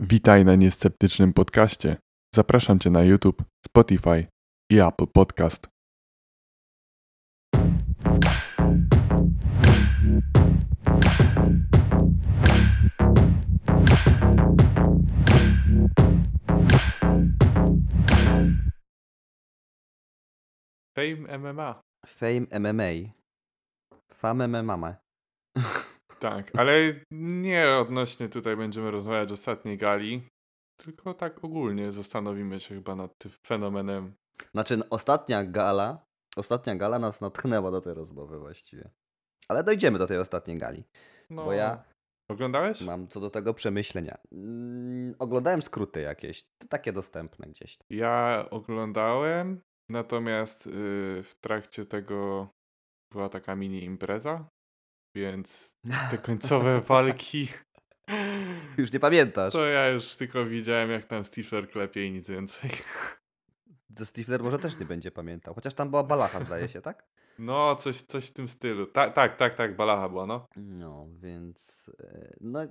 Witaj na niesceptycznym podcaście. Zapraszam Cię na YouTube, Spotify i Apple Podcast. Fame MMA. Fame MMA. Fame MMA. Tak, ale nie odnośnie tutaj będziemy rozmawiać o ostatniej gali, tylko tak ogólnie zastanowimy się chyba nad tym fenomenem. Znaczy, ostatnia gala, ostatnia gala nas natchnęła do tej rozmowy właściwie. Ale dojdziemy do tej ostatniej gali, No, bo ja Oglądałeś? mam co do tego przemyślenia. Mm, oglądałem skróty jakieś, takie dostępne gdzieś. Ja oglądałem, natomiast y, w trakcie tego była taka mini impreza, więc te końcowe walki Już nie pamiętasz. to ja już tylko widziałem jak tam Stifler klepie i nic więcej. To Stifler może też nie będzie pamiętał, chociaż tam była balacha zdaje się, tak? No, coś, coś w tym stylu. Ta, tak, tak, tak, Balacha była, no. No, więc e, no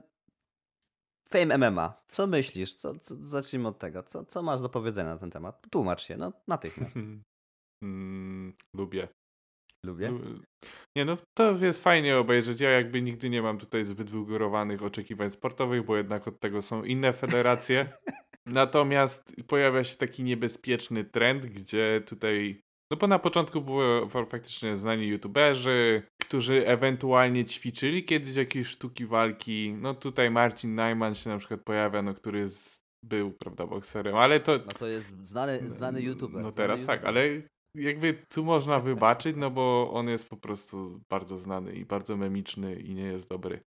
Fame MMA. Co myślisz? Co, co, zacznijmy od tego. Co, co masz do powiedzenia na ten temat? Tłumacz się, no natychmiast. Mm, lubię. Lubię. Lu- Nie no, to jest fajnie obejrzeć. Ja jakby nigdy nie mam tutaj zbyt wygórowanych oczekiwań sportowych, bo jednak od tego są inne federacje. Natomiast pojawia się taki niebezpieczny trend, gdzie tutaj, no bo na początku były fa- faktycznie znani youtuberzy, którzy ewentualnie ćwiczyli kiedyś jakieś sztuki walki. No tutaj Marcin Najman się na przykład pojawia, no który jest, był, prawda, bokserem, ale to, No to jest znany, znany youtuber. no teraz tak, ale jakby tu można wybaczyć, no bo on jest po prostu bardzo znany i bardzo memiczny i nie jest dobry.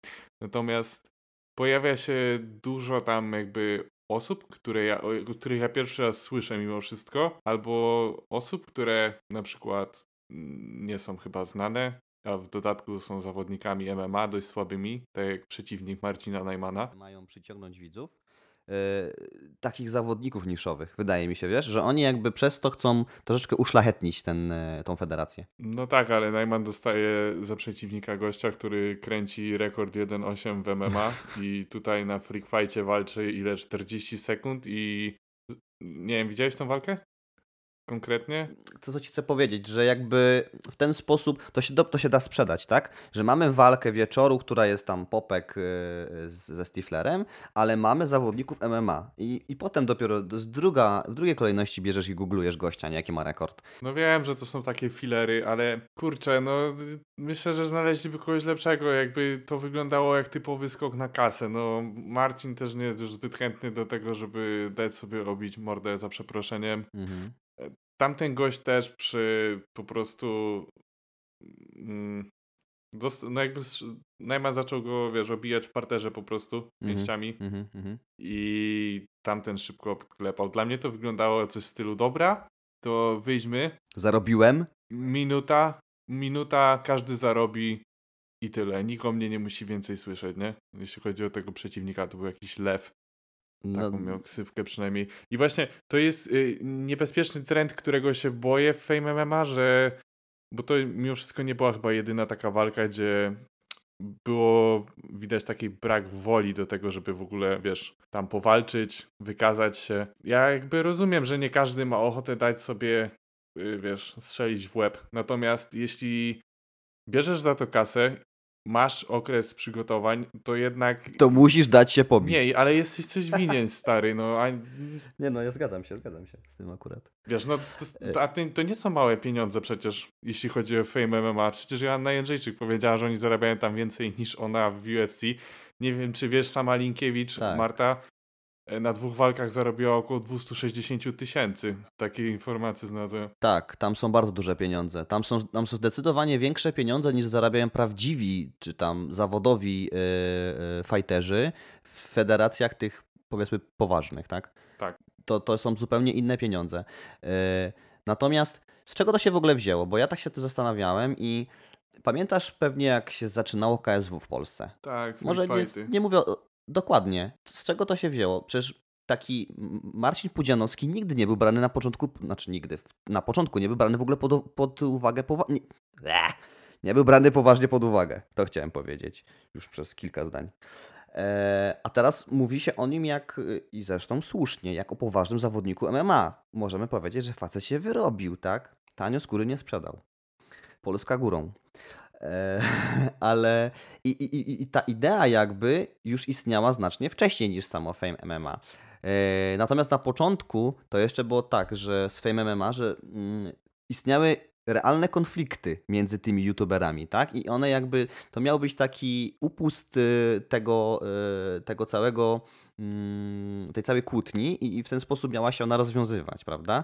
Natomiast pojawia się dużo tam jakby osób, które ja, o których ja pierwszy raz słyszę mimo wszystko, albo osób, które na przykład mm, nie są chyba znane, a w dodatku są zawodnikami MMA dość słabymi, tak jak przeciwnik Marcina Najmana. Mają przyciągnąć widzów. E, takich zawodników niszowych, wydaje mi się, wiesz, że oni jakby przez to chcą troszeczkę uszlachetnić ten, e, tą federację. No tak, ale Najman dostaje za przeciwnika gościa, który kręci rekord 1.8 w MMA i tutaj na Freak Fightie walczy ile? 40 sekund i nie wiem, widziałeś tą walkę? Konkretnie? To, co ci chcę powiedzieć, że jakby w ten sposób to się, do, to się da sprzedać, tak? Że mamy walkę wieczoru, która jest tam popek e, z, ze Stiflerem, ale mamy zawodników MMA i, i potem dopiero z druga, w drugiej kolejności bierzesz i googlujesz gościa, nie? Jaki ma rekord. No wiem, że to są takie filery, ale kurczę, no myślę, że znaleźliby kogoś lepszego, jakby to wyglądało jak typowy skok na kasę. No Marcin też nie jest już zbyt chętny do tego, żeby dać sobie obić mordę za przeproszeniem. Mhm. Tamten gość też przy po prostu mm, no jakby Najman zaczął go, wiesz, obijać w parterze po prostu pięściami Mhm, mhm. i tamten szybko odklepał. Dla mnie to wyglądało coś w stylu dobra, to wyjdźmy, Zarobiłem. minuta, minuta, każdy zarobi i tyle. Nikt o mnie nie musi więcej słyszeć, nie? Jeśli chodzi o tego przeciwnika, to był jakiś lew. No, Taką miał ksywkę przynajmniej. I właśnie to jest y, niebezpieczny trend, którego się boję w Fame MMA, że bo to mimo wszystko nie była chyba jedyna taka walka, gdzie było widać taki brak woli do tego, żeby w ogóle, wiesz, tam powalczyć, wykazać się. Ja jakby rozumiem, że nie każdy ma ochotę dać sobie, y, wiesz, strzelić w łeb. Natomiast jeśli bierzesz za to kasę, masz okres przygotowań, to jednak to musisz dać się pobić. nie, ale jesteś coś winien, stary, no a Nie, no ja zgadzam się, zgadzam się z tym akurat. wiesz, no to, to, a to, nie są małe pieniądze przecież, jeśli chodzi o Fame MMA. Przecież Joanna Jędrzejczyk powiedziała, że oni zarabiają tam więcej niż ona w UFC. Nie wiem, czy wiesz, sama Linkiewicz, Tak. Marta, na dwóch walkach zarobiła około 260 tysięcy. Takie informacje znalazłem. Tak, tam są bardzo duże pieniądze. Tam są, tam są zdecydowanie większe pieniądze niż zarabiają prawdziwi czy tam zawodowi yy, yy, fighterzy w federacjach tych powiedzmy poważnych, tak? Tak. To, to są zupełnie inne pieniądze. Yy, natomiast z czego to się w ogóle wzięło? Bo ja tak się tu zastanawiałem i pamiętasz pewnie jak się zaczynało KSW w Polsce? Tak, Może nie, nie mówię o, dokładnie, z czego to się wzięło. Przecież taki Marcin Pudzianowski nigdy nie był brany na początku, znaczy nigdy, na początku nie był brany w ogóle pod, pod uwagę, nie, nie był brany poważnie pod uwagę, to chciałem powiedzieć już przez kilka zdań. E, a teraz mówi się o nim jak, i zresztą słusznie, jak o poważnym zawodniku MMA. Możemy powiedzieć, że facet się wyrobił, tak? Tanio skóry nie sprzedał. Polska górą. Ale i, i, i ta idea jakby już istniała znacznie wcześniej niż samo Fame MMA. E, natomiast na początku to jeszcze było tak, że z Fame MMA, że mm, istniały realne konflikty między tymi youtuberami, tak? I one jakby, to miał być taki upust y, tego, y, tego całego, mm, tej całej kłótni i w ten sposób miała się ona rozwiązywać, prawda?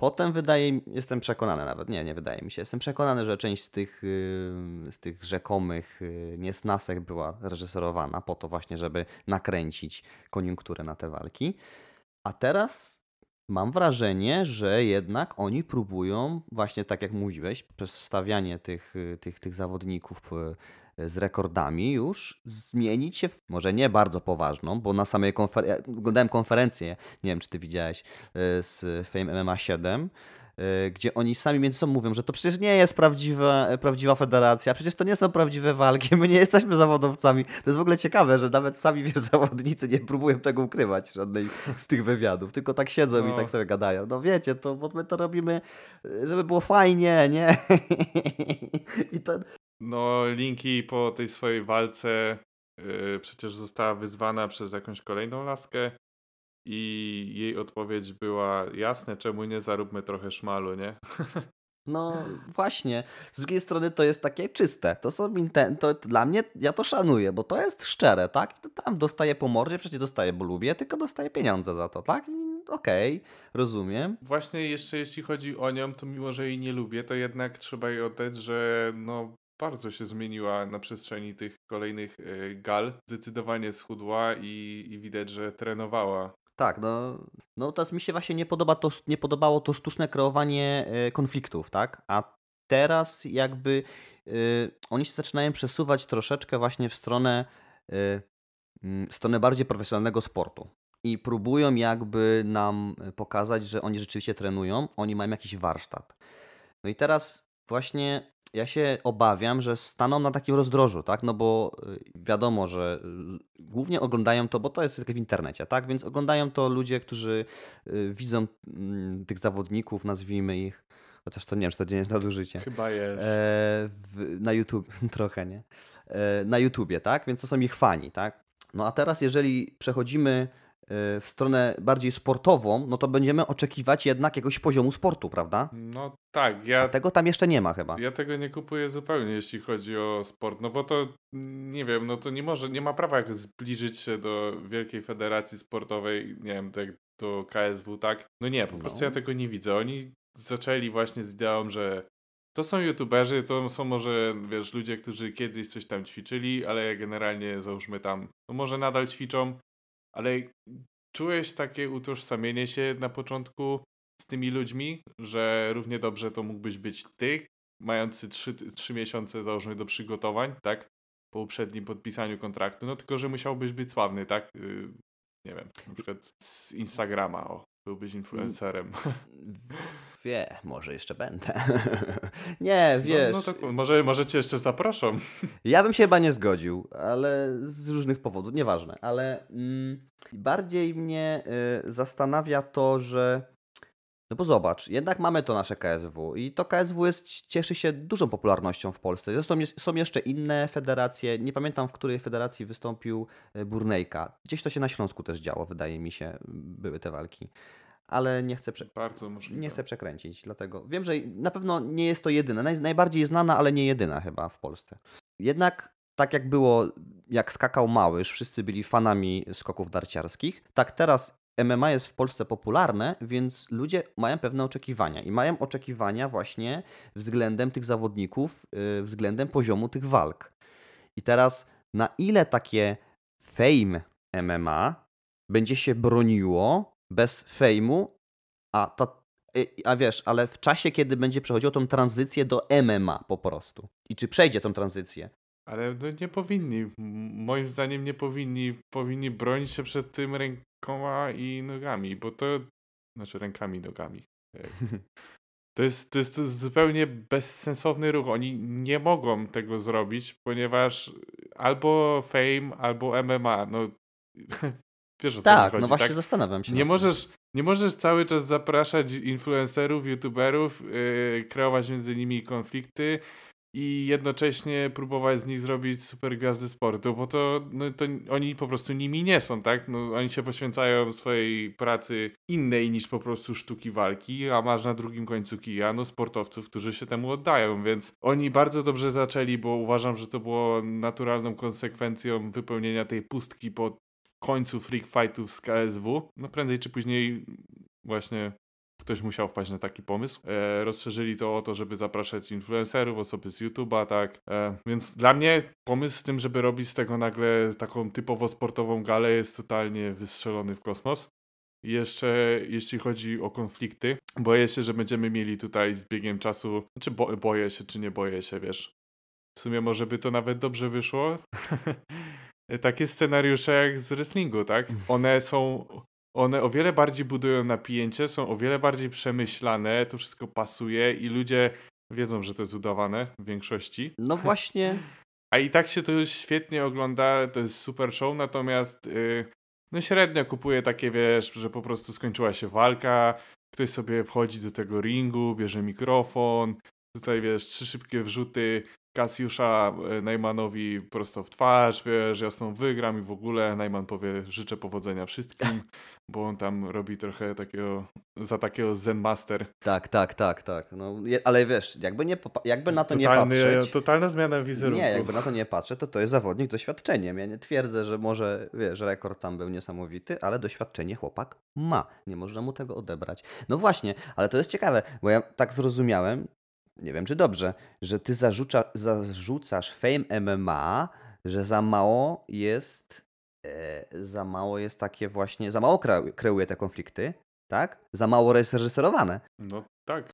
Potem wydaje jestem przekonany nawet, nie, nie wydaje mi się, jestem przekonany, że część z tych, y, z tych rzekomych niesnasek była reżyserowana po to właśnie, żeby nakręcić koniunkturę na te walki. A teraz mam wrażenie, że jednak oni próbują, właśnie tak jak mówiłeś, przez wstawianie tych, tych, tych zawodników z rekordami już zmienić się w może nie bardzo poważną, bo na samej konferencji, oglądałem konferencję, nie wiem czy ty widziałeś, e, z Fame MMA 7, E, gdzie oni sami między sobą mówią, że to przecież nie jest prawdziwa, prawdziwa federacja, przecież to nie są prawdziwe walki, my nie jesteśmy zawodowcami. To jest w ogóle ciekawe, że nawet sami wiesz, zawodnicy nie próbują tego ukrywać, żadnej z tych wywiadów, tylko tak siedzą no. i tak sobie gadają. No wiecie, to bo my to robimy, żeby było fajnie, nie? I to... No, linki po tej swojej walce yy, przecież została wyzwana przez jakąś kolejną laskę i jej odpowiedź była jasne, czemu nie zaróbmy trochę szmalu, nie? No właśnie. Z drugiej strony to jest takie czyste. To są inten- to dla mnie, ja to szanuję, bo to jest szczere, tak? to tam dostaję po mordzie, przecież dostaję, bo lubię, tylko dostaję pieniądze za to, tak? Okej, okay, rozumiem. Właśnie jeszcze jeśli chodzi o nią, to mimo, że jej nie lubię, to jednak trzeba jej oddać, że no bardzo się zmieniła na przestrzeni tych kolejnych y, gal. Zdecydowanie schudła i, i widać, że trenowała tak, no, no teraz mi się właśnie nie, podoba to, nie podobało to sztuczne kreowanie e, konfliktów, tak? A teraz jakby y, oni się zaczynają przesuwać troszeczkę właśnie w stronę, y, w stronę bardziej profesjonalnego sportu. I próbują jakby nam pokazać, że oni rzeczywiście trenują, oni mają jakiś warsztat. No i teraz właśnie ja się obawiam, że staną na takim rozdrożu, tak? No bo y, wiadomo, że y, głównie oglądają to, bo to jest tylko w internecie, tak? Więc oglądają to ludzie, którzy y, widzą mm, tych zawodników, nazwijmy ich, chociaż to nie wiem, czy to nie jest nadużycie. Chyba jest. E, w, na YouTube, trochę nie. E, na YouTubie, tak? Więc to są ich fani, tak? No a teraz, jeżeli przechodzimy w stronę bardziej sportową, no to będziemy oczekiwać jednak jakiegoś poziomu sportu, prawda? No tak, ja. A tego tam jeszcze nie ma chyba. Ja tego nie kupuję zupełnie, jeśli chodzi o sport, no bo to nie wiem, no to nie może, nie ma prawa jak zbliżyć się do Wielkiej Federacji Sportowej, nie wiem, tak do KSW, tak? No nie, po prostu no. ja tego nie widzę. Oni zaczęli właśnie z ideą, że to są youtuberzy, to są może, wiesz, ludzie, którzy kiedyś coś tam ćwiczyli, ale generalnie załóżmy tam, no może nadal ćwiczą, ale czułeś takie utożsamienie się na początku z tymi ludźmi, że równie dobrze to mógłbyś być ty, mający trzy, trzy miesiące, załóżmy, do przygotowań, tak? Po uprzednim podpisaniu kontraktu, no tylko, że musiałbyś być sławny, tak? Yy, nie wiem, na przykład z Instagrama, o, byłbyś influencerem. Wie, może jeszcze będę. nie, wiesz. No, no to, może, może cię jeszcze zaproszą. ja bym się chyba nie zgodził, ale z różnych powodów, nieważne. Ale mm, bardziej mnie y, zastanawia to, że no bo zobacz, jednak mamy to nasze KSW i to KSW jest, cieszy się dużą popularnością w Polsce. Zresztą jest, są jeszcze inne federacje, nie pamiętam w której federacji wystąpił y, Burnejka. Gdzieś to się na Śląsku też działo, wydaje mi się, były te walki ale nie chcę, prze... Nie chcę przekręcić, dlatego wiem, że na pewno nie jest to jedyna, naj, najbardziej znana, ale nie jedyna chyba w Polsce. Jednak tak jak było, jak skakał Małysz, wszyscy byli fanami skoków darciarskich, tak teraz MMA jest w Polsce popularne, więc ludzie mają pewne oczekiwania i mają oczekiwania właśnie względem tych zawodników, yy, względem poziomu tych walk. I teraz na ile takie fame MMA będzie się broniło bez fejmu, a, ta, a wiesz, ale w czasie, kiedy będzie przechodziło tą tranzycję do MMA po prostu. I czy przejdzie tą tranzycję? Ale no nie powinni. Moim zdaniem nie powinni. Powinni bronić się przed tym rękoma i nogami, bo to. Znaczy rękami i nogami. To jest, to jest to zupełnie bezsensowny ruch. Oni nie mogą tego zrobić, ponieważ albo Fame, albo MMA. No, wiesz o co Tak, chodzi, no właśnie tak? zastanawiam się. Nie możesz, nie możesz cały czas zapraszać influencerów, youtuberów, yy, kreować między nimi konflikty i jednocześnie próbować z nich zrobić super gwiazdy sportu, bo to, no, to oni po prostu nimi nie są, tak? No, oni się poświęcają swojej pracy innej niż po prostu sztuki walki, a masz na drugim końcu kija no, sportowców, którzy się temu oddają, więc oni bardzo dobrze zaczęli, bo uważam, że to było naturalną konsekwencją wypełnienia tej pustki po końcu freak fightów z KSW. No prędzej czy później właśnie ktoś musiał wpaść na taki pomysł. E, rozszerzyli to o to, żeby zapraszać influencerów, osoby z YouTube'a, tak. E, więc dla mnie pomysł z tym, żeby robić z tego nagle taką typowo sportową galę jest totalnie wystrzelony w kosmos. I Jeszcze jeśli chodzi o konflikty, boję się, że będziemy mieli tutaj z biegiem czasu, znaczy bo, boję się, czy nie boję się, wiesz. W sumie może by to nawet dobrze wyszło. Takie scenariusze jak z wrestlingu, tak? One są, one o wiele bardziej budują napięcie, są o wiele bardziej przemyślane, to wszystko pasuje i ludzie wiedzą, że to jest udawane w większości. No właśnie, A i tak się to świetnie ogląda, to jest super show, natomiast yy, no średnio kupuję takie, wiesz, że po prostu skończyła się walka, ktoś sobie wchodzi do tego ringu, bierze mikrofon, tutaj wiesz, trzy szybkie wrzuty Kasiusza e, Najmanowi prosto w twarz, wiesz, jasną wygram i w ogóle Najman powie życzę powodzenia wszystkim, bo on tam robi trochę takiego, za takiego Zen Master. tak, tak, tak, tak. No, ale wiesz, jakby, nie, jakby na to nie Totalny, patrzeć... totalna zmiana wizerunku. Nie, jakby na to nie patrzę, to to jest zawodnik doświadczeniem. Ja nie twierdzę, że może, wiesz, rekord tam był niesamowity, ale doświadczenie chłopak ma. Nie można mu tego odebrać. No właśnie, ale to jest ciekawe, bo ja tak zrozumiałem, nie wiem czy dobrze, że ty zarzuca, zarzucasz Fame MMA, że za mało jest, e, za mało jest takie właśnie, za mało kreu- kreuje te konflikty, tak? Za mało jest reżyserowane. No tak.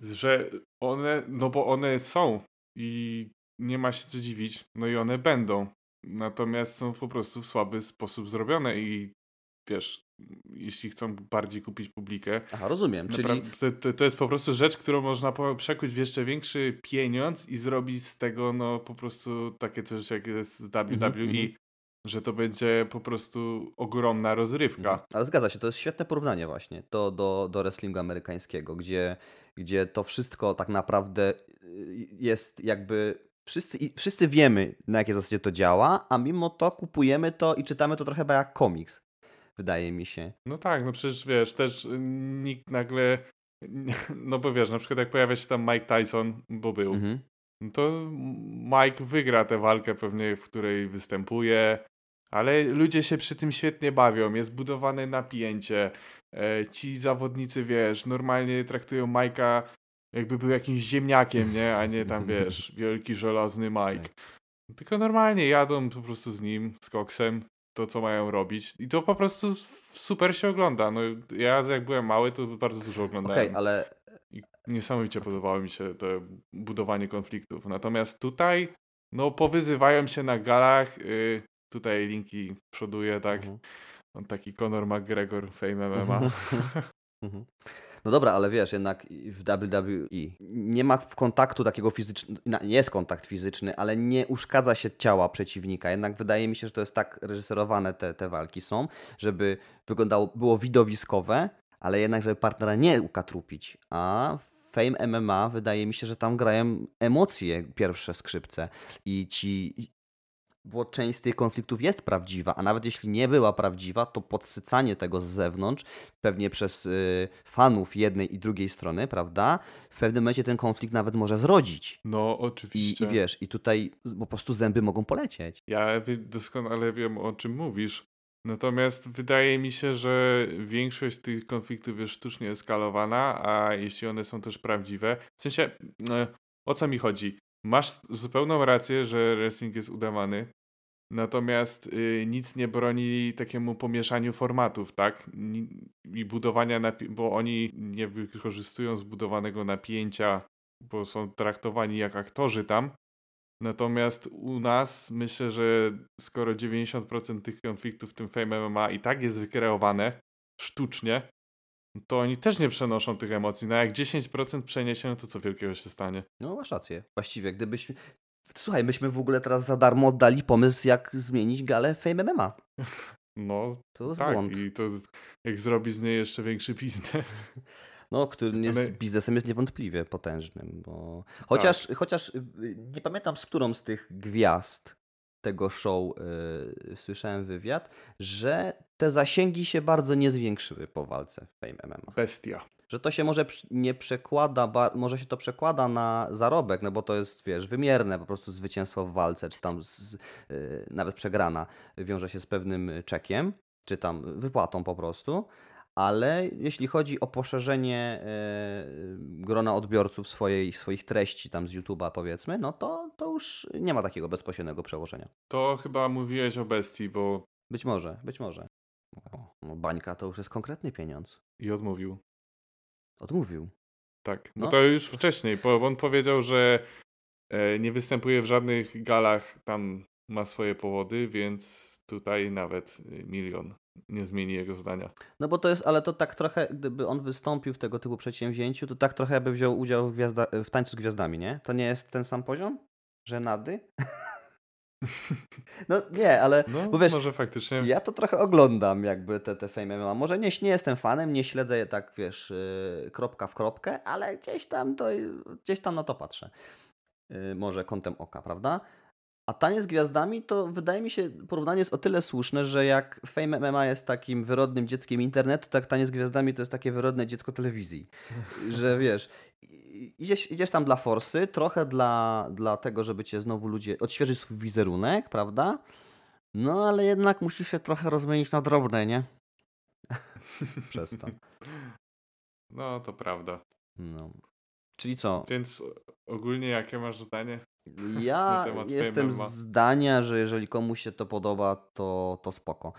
Że one, no bo one są i nie ma się co dziwić, no i one będą. Natomiast są po prostu w słaby sposób zrobione i wiesz, jeśli chcą bardziej kupić publikę, Aha, rozumiem, czyli... To, to, jest po prostu rzecz, którą można przekuć w jeszcze większy pieniądz i zrobić z tego no po prostu takie coś jak jest z WWE, mhm. że to będzie po prostu ogromna rozrywka. Mhm. Ale zgadza się, to jest świetne porównanie właśnie to do, do wrestlingu amerykańskiego, gdzie, gdzie to wszystko tak naprawdę y, jest jakby. Wszyscy, wszyscy wiemy, na jakiej zasadzie to działa, a mimo to kupujemy to i czytamy to trochę jak komiks. Wydaje mi się. No tak, no przecież wiesz, też y, nikt nagle, no bo wiesz, na przykład jak pojawia się tam Mike Tyson, bo był, Mhm. no to Mike wygra tę walkę pewnie, w której występuje, ale ludzie się przy tym świetnie bawią, jest budowane napięcie, e, ci zawodnicy, wiesz, normalnie traktują Majka jakby był jakimś ziemniakiem, nie, a nie tam, wiesz, wielki, żelazny Mike. Tylko normalnie jadą po prostu z nim, z koksem, to co mają robić i to po prostu super się ogląda. No ja jak byłem mały, to bardzo dużo Okej, oglądałem. ale I niesamowicie podobało mi się to budowanie konfliktów. Natomiast tutaj, no powyzywają się na galach. y, tutaj linki przoduje, tak. Mhm. On taki Conor McGregor, Fame MMA. Mhm. No dobra, ale wiesz, jednak w WWE nie ma w kontaktu takiego fizycznego, jest kontakt fizyczny, ale nie uszkadza się ciała przeciwnika. Jednak wydaje mi się, że to jest tak reżyserowane te, te walki są, żeby wyglądało, było widowiskowe, ale jednak, żeby partnera nie ukatrupić. A Fame MMA wydaje mi się, że tam grają emocje pierwsze skrzypce i ci bo część z tych konfliktów jest prawdziwa, a nawet jeśli nie była prawdziwa, to podsycanie tego z zewnątrz, pewnie przez y, fanów jednej i drugiej strony, prawda? W pewnym momencie ten konflikt nawet może zrodzić. No I, oczywiście. I wiesz, i tutaj po prostu zęby mogą polecieć. Ja doskonale wiem o czym mówisz. Natomiast wydaje mi się, że większość tych konfliktów jest sztucznie eskalowana, a jeśli one są też prawdziwe, w sensie e, o co mi chodzi? Masz zupełną rację, że wrestling jest udawany, natomiast y, nic nie broni takiemu pomieszaniu formatów, tak? I budowania, bo oni nie wykorzystują zbudowanego napięcia, bo są traktowani jak aktorzy tam, Natomiast u nas myślę, że skoro 90% tych konfliktów w tym Fame MMA i tak jest wykreowane sztucznie, to oni też nie przenoszą tych emocji. No jak 10% przeniesiemy, to co wielkiego się stanie? No masz rację. Właściwie, gdybyśmy... Słuchaj, myśmy w ogóle teraz za darmo oddali pomysł, jak zmienić galę Fame MMA. No, To jest tak. błąd. I to jak zrobi z niej jeszcze większy biznes. No, który jest Ale- biznesem jest niewątpliwie potężnym, bo chociaż, chociaż y, nie pamiętam z którą z tych gwiazd tego show y, słyszałem wywiad, że te zasięgi się bardzo nie zwiększyły po walce w Fame MMA. Bestia. Że to się może nie przekłada, może się to przekłada na zarobek, no bo to jest, wiesz, wymierne po prostu zwycięstwo w walce, czy tam z, y, nawet przegrana wiąże się z pewnym czekiem, czy tam wypłatą po prostu. Ale jeśli chodzi o poszerzenie e, grona odbiorców swojej, swoich treści tam z YouTube'a powiedzmy, no to już nie ma takiego bezpośredniego przełożenia. To chyba mówiłeś o bestii, bo Być może, być może. O, no bańka to już jest konkretny pieniądz. i odmówił. Odmówił. Tak. No No. to już wcześniej, bo on powiedział, że e, nie występuje w żadnych galach, tam ma swoje powody, więc tutaj nawet e, milion nie zmieni jego zdania. No bo to jest, ale to tak trochę, gdyby on wystąpił w tego typu przedsięwzięciu, to tak trochę by wziął udział w, gwiazda, w tańcu z gwiazdami, nie? To nie jest ten sam poziom? Że nady? no nie, ale No, Bo wiesz, może faktycznie. ja to trochę oglądam jakby te, te Fame MMA. Może nie, nie jestem fanem, nie śledzę je tak, wiesz, yy, kropka w kropkę, ale gdzieś tam to, gdzieś tam na to patrzę. Yy, może kątem oka, prawda? A tanie z gwiazdami to wydaje mi się, porównanie jest o tyle słuszne, że jak Fame MMA jest takim wyrodnym dzieckiem internetu, tak tanie z gwiazdami to jest takie wyrodne dziecko telewizji. Że wiesz, idziesz, idziesz tam dla forsy, trochę dla, dla tego, żeby cię znowu ludzie, odświeżyć swój wizerunek, prawda? No ale jednak musisz się trochę rozmienić na drobne, nie? Przez to. No, to prawda. No. Czyli co? Więc ogólnie jakie masz zdanie? Ja jestem zdania, że jeżeli komuś się to podoba, to, to spoko.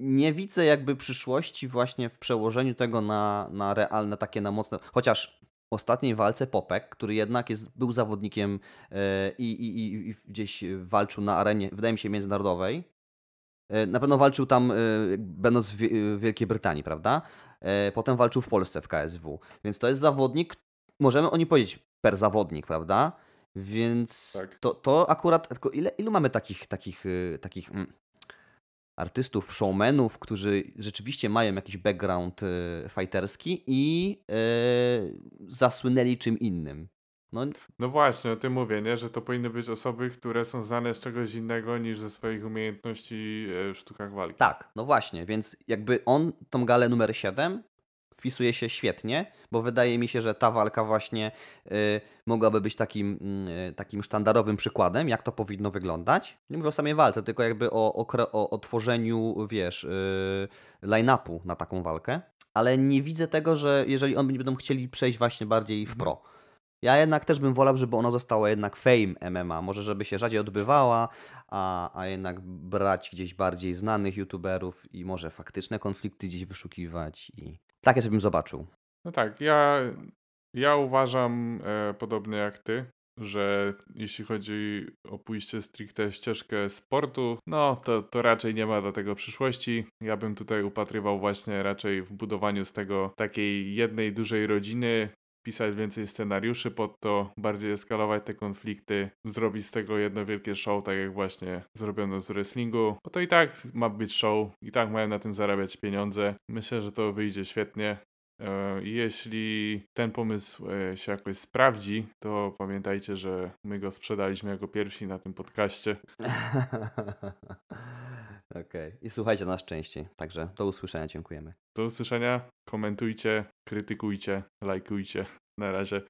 Nie widzę jakby przyszłości właśnie w przełożeniu tego na, na realne, takie na mocne. Chociaż ostatniej walce Popek, który jednak jest, był zawodnikiem e, i, i, i, gdzieś walczył na arenie, wydaje mi się, międzynarodowej. E, Na pewno walczył tam, e, będąc w Wie- w Wielkiej Brytanii, prawda? Potem walczył w Polsce w KSW. Więc to jest zawodnik, możemy o nim powiedzieć, per zawodnik, prawda? Więc Tak. to, to akurat, tylko ile, ilu mamy takich, takich, takich mm, artystów, showmenów, którzy rzeczywiście mają jakiś background y, fighterski i y, zasłynęli czym innym? No No właśnie, o tym mówię, nie? że to powinny być osoby, które są znane z czegoś innego niż ze swoich umiejętności e, w sztukach walki. tak, no właśnie, więc jakby on tą galę numer 7 wpisuje się świetnie, bo wydaje mi się, że ta walka właśnie y, mogłaby być takim, y, takim sztandarowym przykładem, jak to powinno wyglądać. Nie mówię o samej walce, tylko jakby o, o, o, o tworzeniu, wiesz, y, line-upu na taką walkę. Ale nie widzę tego, że jeżeli oni będą chcieli przejść właśnie bardziej w pro. Ja jednak też bym wolał, żeby ona została jednak fame MMA. Może żeby się rzadziej odbywała, a, a jednak brać gdzieś bardziej znanych youtuberów i może faktyczne konflikty gdzieś wyszukiwać. I takie sobie bym zobaczył. No tak, ja, ja uważam e, podobnie jak ty, że jeśli chodzi o pójście stricte ścieżkę sportu, no to, to raczej nie ma do tego przyszłości. Ja bym tutaj upatrywał właśnie raczej w budowaniu z tego takiej jednej dużej rodziny, pisać więcej scenariuszy pod to, bardziej eskalować te konflikty, zrobić z tego jedno wielkie show, tak jak właśnie zrobiono z wrestlingu, bo to i tak ma być show, i tak mają na tym zarabiać pieniądze. Myślę, że to wyjdzie świetnie. E, Jeśli ten pomysł e, się jakoś sprawdzi, to pamiętajcie, że my go sprzedaliśmy jako pierwsi na tym podcaście. Okej. I słuchajcie nas częściej. Także do usłyszenia. Dziękujemy. Do usłyszenia, komentujcie, krytykujcie, lajkujcie. Na razie.